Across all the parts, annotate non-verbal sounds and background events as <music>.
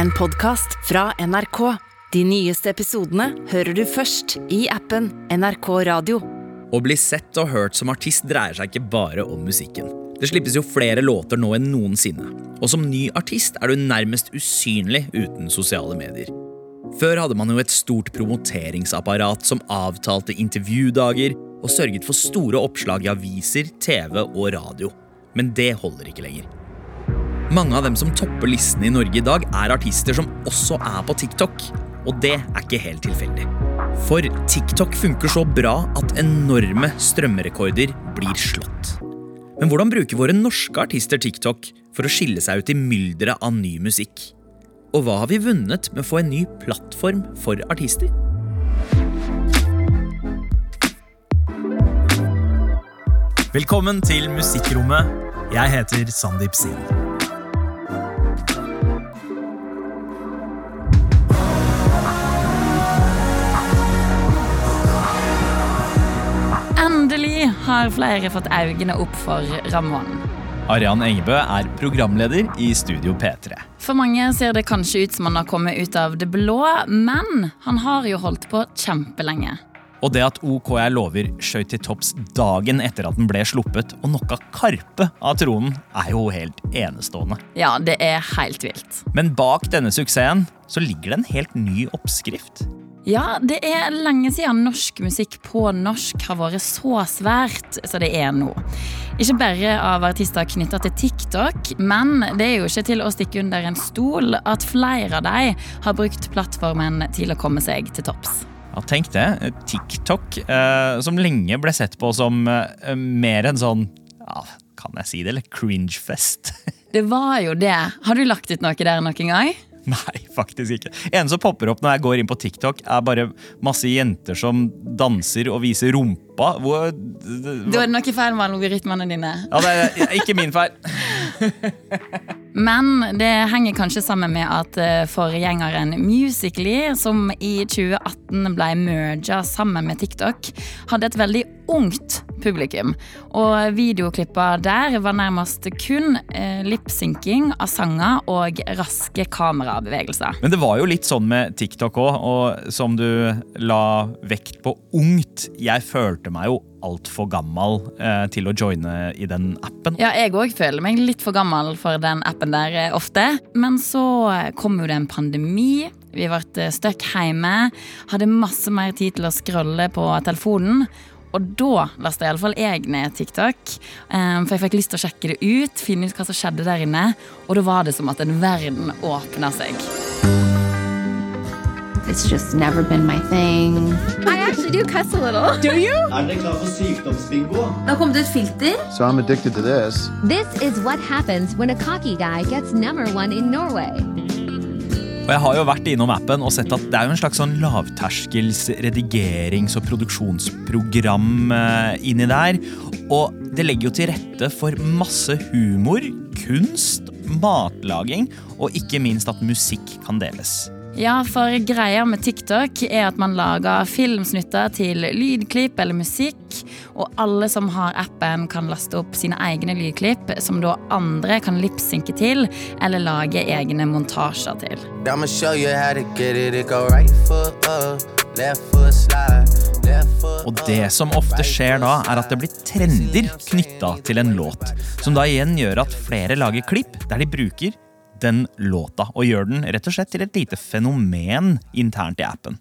en podkast fra NRK. De nyeste episodene hører du først i appen NRK Radio. Å bli sett og hørt som artist dreier seg ikke bare om musikken. Det slippes jo flere låter nå enn noensinne. Og som ny artist er du nærmest usynlig uten sosiale medier. Før hadde man jo et stort promoteringsapparat som avtalte intervjudager og sørget for store oppslag i aviser, TV og radio. Men det holder ikke lenger. Mange av dem som topper listene i Norge i dag, er artister som også er på TikTok. Og det er ikke helt tilfeldig. For TikTok funker så bra at enorme strømmerekorder blir slått. Men hvordan bruker våre norske artister TikTok for å skille seg ut i mylderet av ny musikk? Og hva har vi vunnet med å få en ny plattform for artister? Velkommen til Musikkrommet. Jeg heter Sandeep Singh. Har flere fått øynene opp for Ramón. Arian Engebø er programleder i Studio P3. For mange ser det kanskje ut som han har kommet ut av det blå, men han har jo holdt på kjempelenge. Og det at OK jeg lover skjøt til topps dagen etter at den ble sluppet og knocka Karpe av tronen, er jo helt enestående. Ja, det er helt vilt. Men bak denne suksessen så ligger det en helt ny oppskrift. Ja, det er lenge siden norsk musikk på norsk har vært så svært som det er nå. Ikke bare av artister knytta til TikTok, men det er jo ikke til å stikke under en stol at flere av dem har brukt plattformen til å komme seg til topps. Ja, tenk det. TikTok, eh, som lenge ble sett på som eh, mer en sånn ja, Kan jeg si det? Eller cringefest. <laughs> Det var jo det. Har du lagt ut noe der noen gang? <laughs> Nei, faktisk ikke. En som popper opp når jeg går inn på TikTok, er bare masse jenter som danser og viser rumpa. Hvor, Da er det noe feil med algoritmene dine. Ja, det er ikke min feil. <laughs> Men det henger kanskje sammen med at eh, forgjengeren Musically, som i 2018 ble merga sammen med TikTok, hadde et veldig ungt publikum. Og videoklippa der var nærmest kun eh, lipsynking av sanger og raske kamerabevegelser. Men det var jo litt sånn med TikTok òg, og som du la vekt på ungt. Jeg følte meg jo altfor gammel eh, til å joine i den appen. Ja, jeg òg føler meg litt for gammel for den appen der eh, ofte. Men så kom jo det en pandemi. Vi ble eh, stuck hjemme. Hadde masse mer tid til å scrolle på telefonen. Og da lasta iallfall jeg ned TikTok. Um, for jeg fikk lyst til å sjekke det ut, finne ut hva som skjedde der inne. Og da var det som at en verden åpna seg. It's just never been my thing. I actually do cuss a little. Do you? Er dere klar for sykdomsbingo? Det har kommet ut filter. So I'm addicted to this. This is what happens when a cocky guy gets number one in Norway. Og jeg har jo vært innom appen og sett at det er jo en slags sånn lavterskels redigerings- og produksjonsprogram eh, inni der. Og det legger jo til rette for masse humor, kunst, matlaging og ikke minst at musikk kan deles. Ja, for greia med TikTok er at man lager filmsnutter til lydklipp eller musikk. Og alle som har appen, kan laste opp sine egne lydklipp, som da andre kan lipsynke til eller lage egne montasjer til. I'ma show you how to get it. It go right foot up, left foot slide. Left foot Og det som ofte skjer da, er at det blir trender knytta til en låt. Som da igjen gjør at flere lager klipp der de bruker den låta, og gjør den rett og slett til et lite fenomen internt i appen.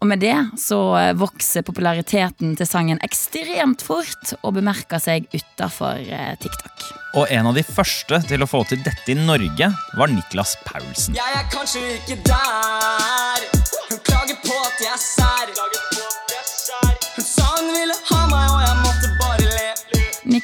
Og med det så vokser populariteten til sangen ekstremt fort og bemerker seg utafor TikTok. Og en av de første til å få til dette i Norge var Niklas Paulsen. Jeg er kanskje ikke der.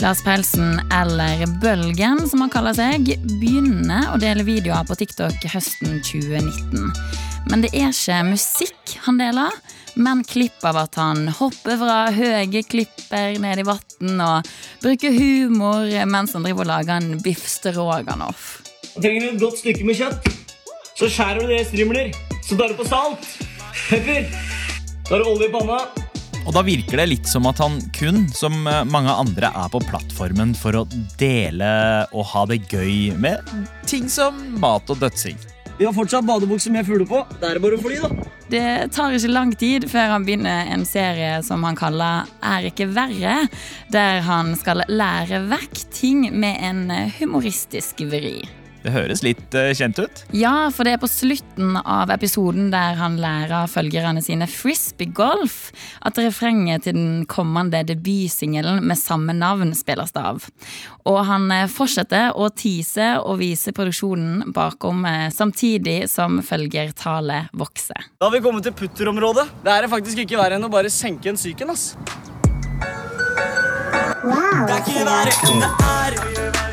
Niklas Pelsen, eller Bølgen som han kaller seg, begynner å dele videoer på TikTok høsten 2019. Men det er ikke musikk han deler, men klipp av at han hopper fra høye klipper ned i vann og bruker humor mens han driver og lager en biff stroganoff. Trenger du et godt stykke med kjøtt, så skjærer du det i strimler. Så tar du på salt, pepper, tar du olje i panna. Og da virker det litt som at han kun, som mange andre, er på plattformen for å dele og ha det gøy med ting som mat og dødsing. Vi har fortsatt badebukse med fugler på. Det er bare å fly, da. Det tar ikke lang tid før han begynner en serie som han kaller Er ikke verre, der han skal lære vekk ting med en humoristisk vri. Det høres litt uh, kjent ut. Ja, for det er på slutten av episoden der han lærer følgerne sine frisbeegolf, at refrenget til den kommende debutsingelen med samme navn spilles av. Og han eh, fortsetter å tease og vise produksjonen bakom, uh, samtidig som følgertallet vokser. Da har vi kommet til putterområdet. Det er faktisk ikke verre enn å bare senke en psyken, ass. Det er ikke verre enn det er.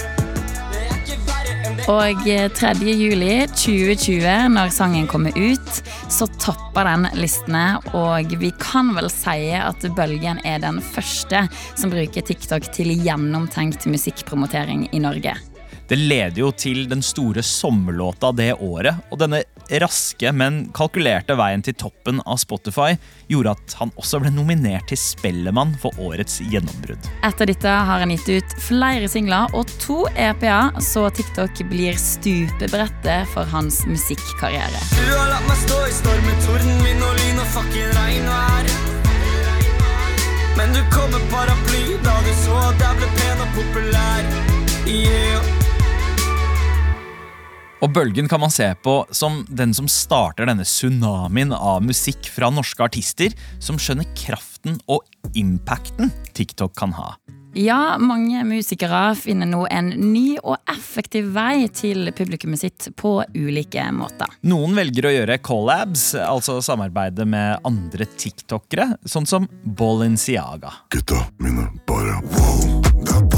Og 3. juli 2020, når sangen kommer ut, så topper den listene. Og vi kan vel si at Bølgen er den første som bruker TikTok til gjennomtenkt musikkpromotering i Norge. Det leder jo til den store sommerlåta det året, og denne raske, men kalkulerte veien til toppen av Spotify gjorde at han også ble nominert til Spellemann for årets gjennombrudd. Etter dette har han gitt ut flere singler og to EP-er, så TikTok blir stupebrettet for hans musikkarriere. Du har latt meg stå i stormen, torden, vind og lyn og fucking regn og vær. Men du kom med paraply da du så at jeg ble pen og populær. Yeah. Og Bølgen kan man se på som den som starter denne tsunamien av musikk fra norske artister, som skjønner kraften og impacten TikTok kan ha. Ja, mange musikere finner nå en ny og effektiv vei til publikummet sitt på ulike måter. Noen velger å gjøre collabs, altså samarbeide med andre tiktokere, sånn som Balenciaga. Gutta mine bare wow, det er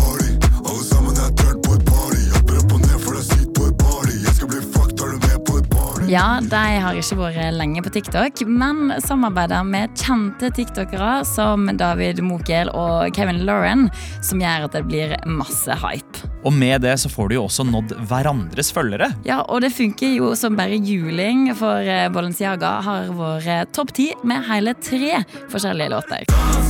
Ja, <laughs> de har ikke vært lenge på TikTok, men samarbeider med kjente tiktokere som David Mokel og Kevin Lauren, som gjør at det blir masse hype. Og med det så får du jo også nådd hverandres følgere. Ja, og det funker jo som bare juling, for eh, Balenciaga har vært topp ti med hele tre forskjellige låter.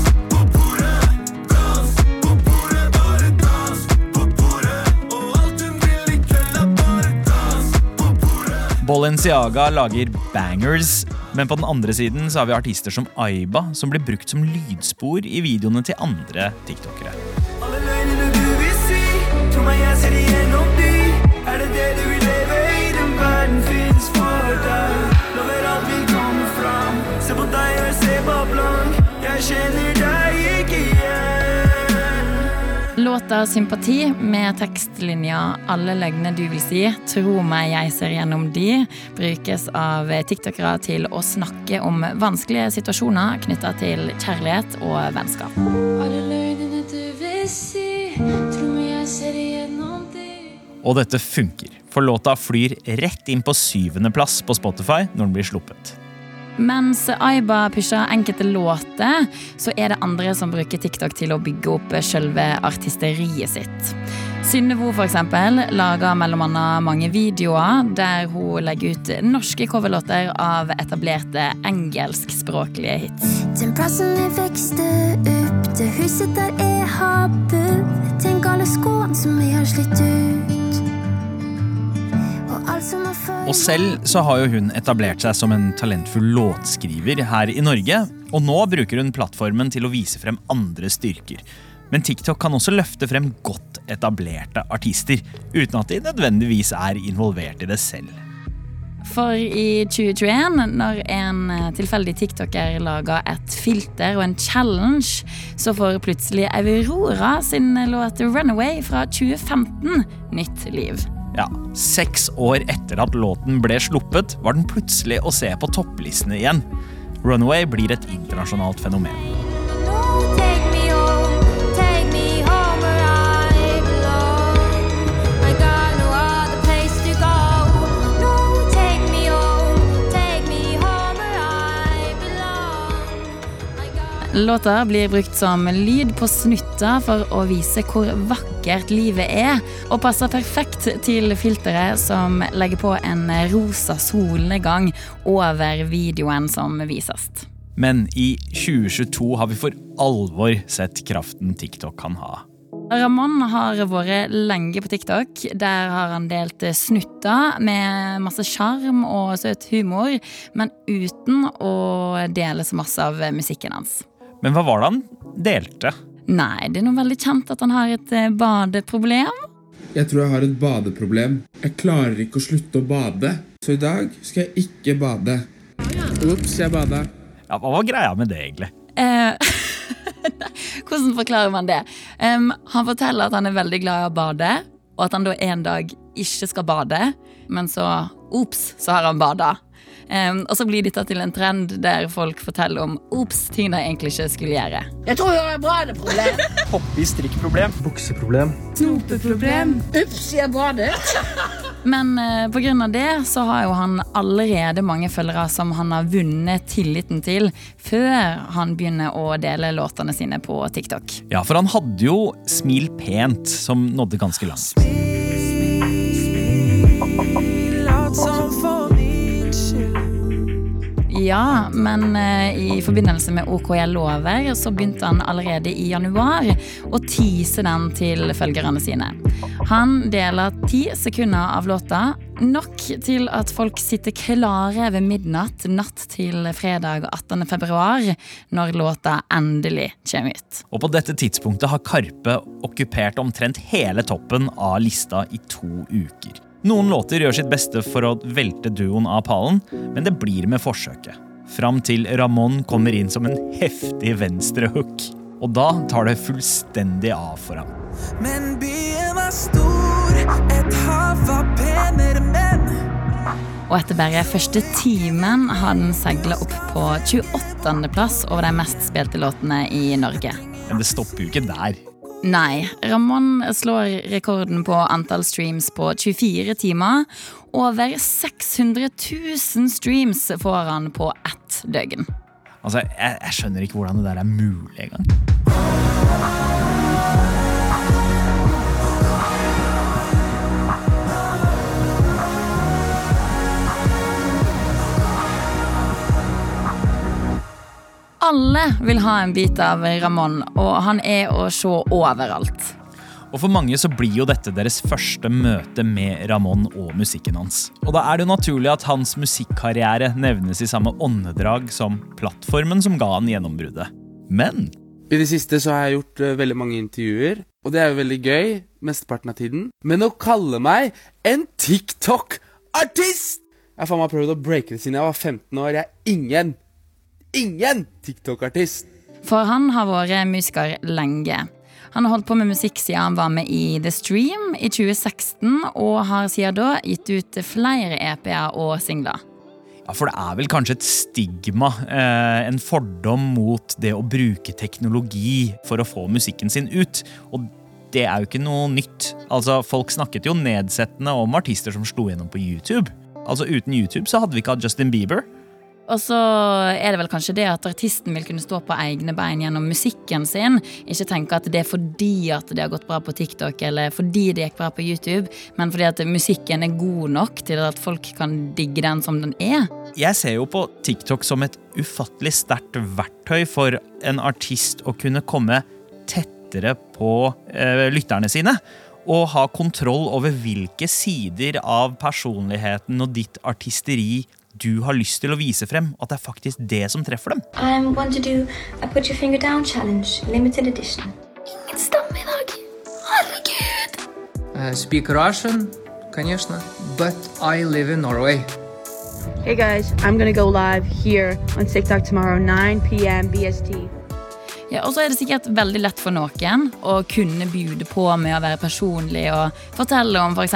Balenciaga lager bangers, men på den andre siden så har vi artister som Aiba, som blir brukt som lydspor i videoene til andre tiktokere. Alle løgnene du vil si, tro meg jeg ser igjennom Låta 'Sympati' med tekstlinja 'Alle løgner du vil si', 'Tro meg, jeg ser gjennom de', brukes av tiktokere til å snakke om vanskelige situasjoner knytta til kjærlighet og vennskap. Alle løgnene du vil si, tro meg jeg ser igjennom de. Og dette funker, for låta flyr rett inn på syvendeplass på Spotify når den blir sluppet. Mens Aiba pusher enkelte låter, så er det andre som bruker TikTok til å bygge opp selve artisteriet sitt. Synnevo eksempel lager annet mange videoer der hun legger ut norske coverlåter av etablerte engelskspråklige hits. Den plassen jeg vokste opp, det huset der jeg har bodd. Tenk alle skoene som jeg har slitt ut. Og selv så har jo hun etablert seg som en talentfull låtskriver her i Norge, og nå bruker hun plattformen til å vise frem andre styrker. Men TikTok kan også løfte frem godt etablerte artister, uten at de nødvendigvis er involvert i det selv. For i 2021, når en tilfeldig tiktoker lager et filter og en challenge, så får plutselig Aurora sin låt 'Runaway' fra 2015 nytt liv. Ja, Seks år etter at låten ble sluppet, var den plutselig å se på topplistene igjen. Runaway blir et internasjonalt fenomen. Låta blir brukt som lyd på snutter for å vise hvor vakkert livet er, og passer perfekt til filteret som legger på en rosa solnedgang over videoen som vises. Men i 2022 har vi for alvor sett kraften TikTok kan ha. Ramón har vært lenge på TikTok. Der har han delt snutter med masse sjarm og søt humor, men uten å dele så masse av musikken hans. Men hva var det han delte? Nei, det er noe veldig kjent at han har et eh, badeproblem. Jeg tror jeg har et badeproblem. Jeg klarer ikke å slutte å bade. Så i dag skal jeg ikke bade. Ops, jeg bada. Ja, hva var greia med det, egentlig? Eh, <laughs> hvordan forklarer man det? Um, han forteller at han er veldig glad i å bade, og at han da en dag ikke skal bade, men så ops, så har han bada. Um, og så blir dette til en trend der folk forteller om ops, ting de egentlig ikke skulle gjøre. Jeg tror jeg har badeproblem. <laughs> Hoppe i strikkproblem. Bukseproblem. Snopeproblem. Ups, jeg badet. <laughs> Men uh, på grunn av det så har jo han allerede mange følgere som han har vunnet tilliten til før han begynner å dele låtene sine på TikTok. Ja, for han hadde jo Smil pent, som nådde ganske langt. Ja, men eh, i forbindelse med OKL Lover så begynte han allerede i januar å tease den til følgerne sine. Han deler ti sekunder av låta, nok til at folk sitter klare ved midnatt natt til fredag 18. februar, når låta endelig kommer ut. Og på dette tidspunktet har Karpe okkupert omtrent hele toppen av lista i to uker. Noen låter gjør sitt beste for å velte duoen av pallen, men det blir med forsøket. Fram til Ramón kommer inn som en heftig venstrehook. Og da tar det fullstendig av for ham. Men byen var stor, et hav av penere menn. Og etter bare første timen har den seila opp på 28. plass over de mest spilte låtene i Norge. Men det stopper jo ikke der. Nei, Ramón slår rekorden på antall streams på 24 timer. Over 600 000 streams får han på ett døgn. Altså, jeg, jeg skjønner ikke hvordan det der er mulig engang. Alle vil ha en bit av Ramón, og han er å se overalt. Og For mange så blir jo dette deres første møte med Ramón og musikken hans. Og Da er det jo naturlig at hans musikkarriere nevnes i samme åndedrag som plattformen som ga han gjennombruddet. Men I det siste så har jeg gjort eh, veldig mange intervjuer, og det er jo veldig gøy mesteparten av tiden. Men å kalle meg en TikTok-artist! Jeg har faen meg prøvd å breake det siden jeg var 15 år. Jeg er ingen, ingen TikTok-artist. For han har vært musiker lenge. Han har holdt på med musikk siden han var med i The Stream i 2016, og har siden da gitt ut flere EP-er og singler. Ja, For det er vel kanskje et stigma, eh, en fordom mot det å bruke teknologi for å få musikken sin ut. Og det er jo ikke noe nytt. Altså, Folk snakket jo nedsettende om artister som slo gjennom på YouTube. Altså Uten YouTube så hadde vi ikke hatt Justin Bieber. Og så er det vel kanskje det at artisten vil kunne stå på egne bein gjennom musikken sin. Ikke tenke at det er fordi at det har gått bra på TikTok eller fordi det gikk bra på YouTube, men fordi at musikken er god nok til at folk kan digge den som den er. Jeg ser jo på TikTok som et ufattelig sterkt verktøy for en artist å kunne komme tettere på eh, lytterne sine. Og ha kontroll over hvilke sider av personligheten og ditt artisteri du har lyst til å vise frem. At det er faktisk det som treffer dem. I'm going to do a put your finger down challenge, limited edition. Ingen stemme i dag. Herregud. Uh, speak Russian, конечно, but I live in Norway. Hey guys, I'm gonna go live here on TikTok tomorrow, 9 p.m. BST. Ja, og så er det sikkert veldig lett for noen å kunne bjude på med å være personlig og fortelle om f.eks.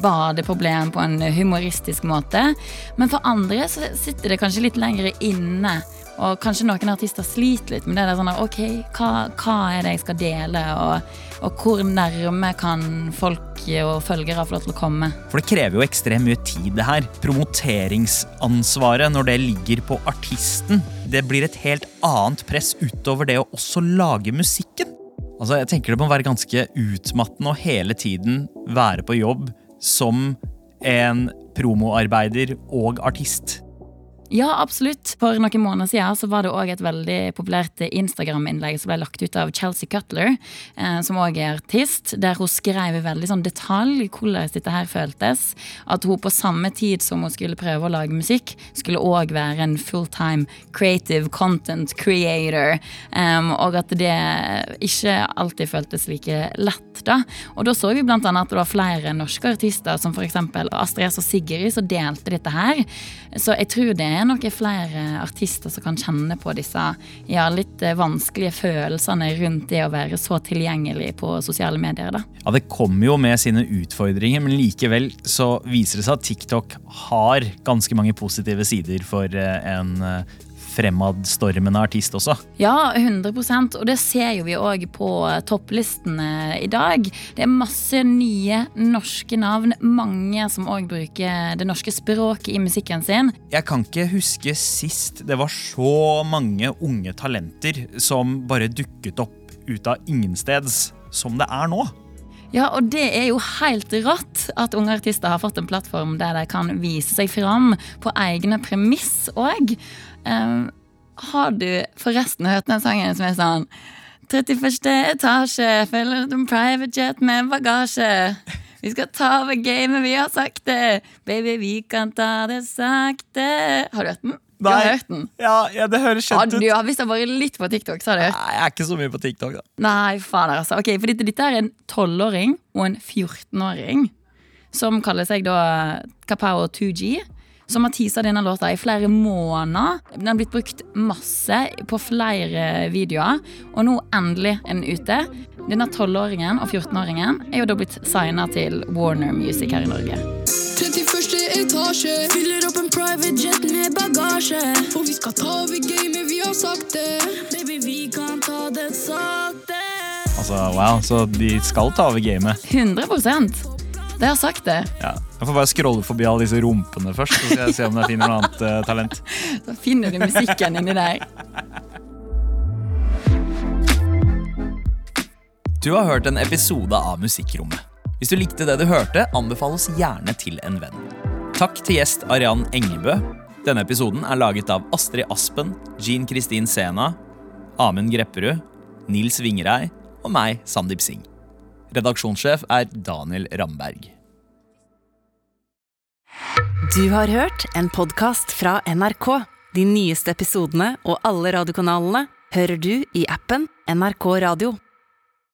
badeproblem på en humoristisk måte. Men for andre så sitter det kanskje litt lenger inne. Og kanskje noen artister sliter litt med det. der sånn, ok, hva, hva er det jeg skal dele, og, og hvor nærme kan folk og følgere få lov til å komme? For det krever jo ekstremt mye tid, det her. Promoteringsansvaret når det ligger på artisten. Det blir et helt annet press utover det å også lage musikken. Altså, jeg tenker Det må være ganske utmattende å hele tiden være på jobb som en promoarbeider og artist. Ja, absolutt. For noen måneder siden så var det òg et veldig populært Instagram-innlegg som ble lagt ut av Chelsea Cutler, eh, som òg er artist, der hun skrev i veldig sånn detalj hvordan dette her føltes. At hun på samme tid som hun skulle prøve å lage musikk, skulle òg være en fulltime creative content creator. Um, og at det ikke alltid føltes like lett, da. Og da så vi annet at det var flere norske artister, som f.eks. Astrid S og Sigrid, som delte dette her. Så jeg tror det er nok flere artister som kan kjenne på disse ja, litt eh, vanskelige følelsene rundt det å være så tilgjengelig på sosiale medier. da. Ja, Det kommer jo med sine utfordringer, men likevel så viser det seg at TikTok har ganske mange positive sider for eh, en eh, fremadstormende artist også. Ja, 100% og det ser jo vi òg på topplistene i dag. Det er masse nye norske navn, mange som òg bruker det norske språket i musikken sin. Jeg kan ikke huske sist det var så mange unge talenter som bare dukket opp ut av ingensteds som det er nå. Ja, og det er jo helt rått at unge artister har fått en plattform der de kan vise seg fram på egne premiss òg. Um, har du forresten hørt den sangen som er sånn 31. etasje, følger en private jet med bagasje. Vi skal ta over gamet, vi har sagt det. Baby, vi kan ta det sakte. Har du hørt den? Du har hørt den? Ja, ja det høres Ja, kjent du ut. har visst vært litt på TikTok, så har du hørt. Nei, Jeg er ikke så mye på TikTok, da. Nei, faen altså. Ok, for dette, dette er en 12-åring og en 14-åring som kaller seg da Kapow 2G. Som har teasa denne låta i flere måneder. Den har blitt brukt masse på flere videoer, og nå endelig er den ute. Denne 12-åringen og 14-åringen er jo da blitt signa til Warner Music her i Norge. 31. etasje Fyller opp private jet med bagasje For vi skal ta over gamet, vi har sagt det Baby, vi kan ta det sakte Altså, wow, Så de skal ta over gamet. 100 De har sagt det. Ja. Jeg får bare scrolle forbi alle disse rumpene først, så skal jeg se om jeg finner noe annet uh, talent. <laughs> Da finner du musikken inni der. Du har hørt en episode av Musikkrommet. Hvis du likte det du hørte, anbefal oss gjerne til en venn. Takk til gjest Arian Engebø. Denne episoden er laget av Astrid Aspen, Jean Kristin Sena, Amund Grepperud, Nils Vingerei og meg, Sandeep Singh. Redaksjonssjef er Daniel Ramberg. Du har hørt en podkast fra NRK. De nyeste episodene og alle radiokanalene hører du i appen NRK Radio.